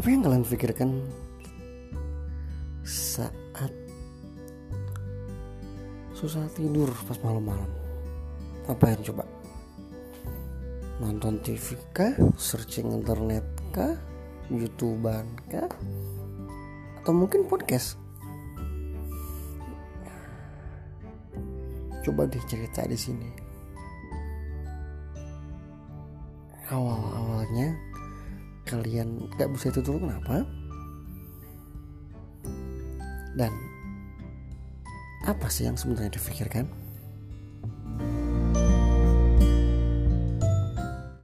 Apa yang kalian pikirkan saat susah tidur pas malam-malam? Apa yang coba? Nonton TV kah? Searching internet kah? YouTubean kah? Atau mungkin podcast? Coba deh cerita di sini. Awal-awalnya kalian gak bisa itu dulu kenapa? Dan apa sih yang sebenarnya difikirkan?